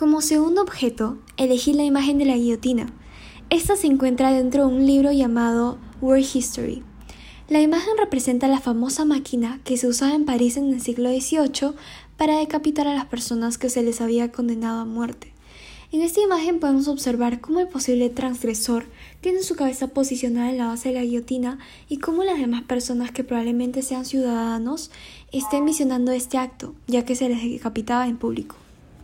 Como segundo objeto, elegí la imagen de la guillotina. Esta se encuentra dentro de un libro llamado World History. La imagen representa la famosa máquina que se usaba en París en el siglo XVIII para decapitar a las personas que se les había condenado a muerte. En esta imagen podemos observar cómo el posible transgresor tiene su cabeza posicionada en la base de la guillotina y cómo las demás personas que probablemente sean ciudadanos estén visionando este acto, ya que se les decapitaba en público.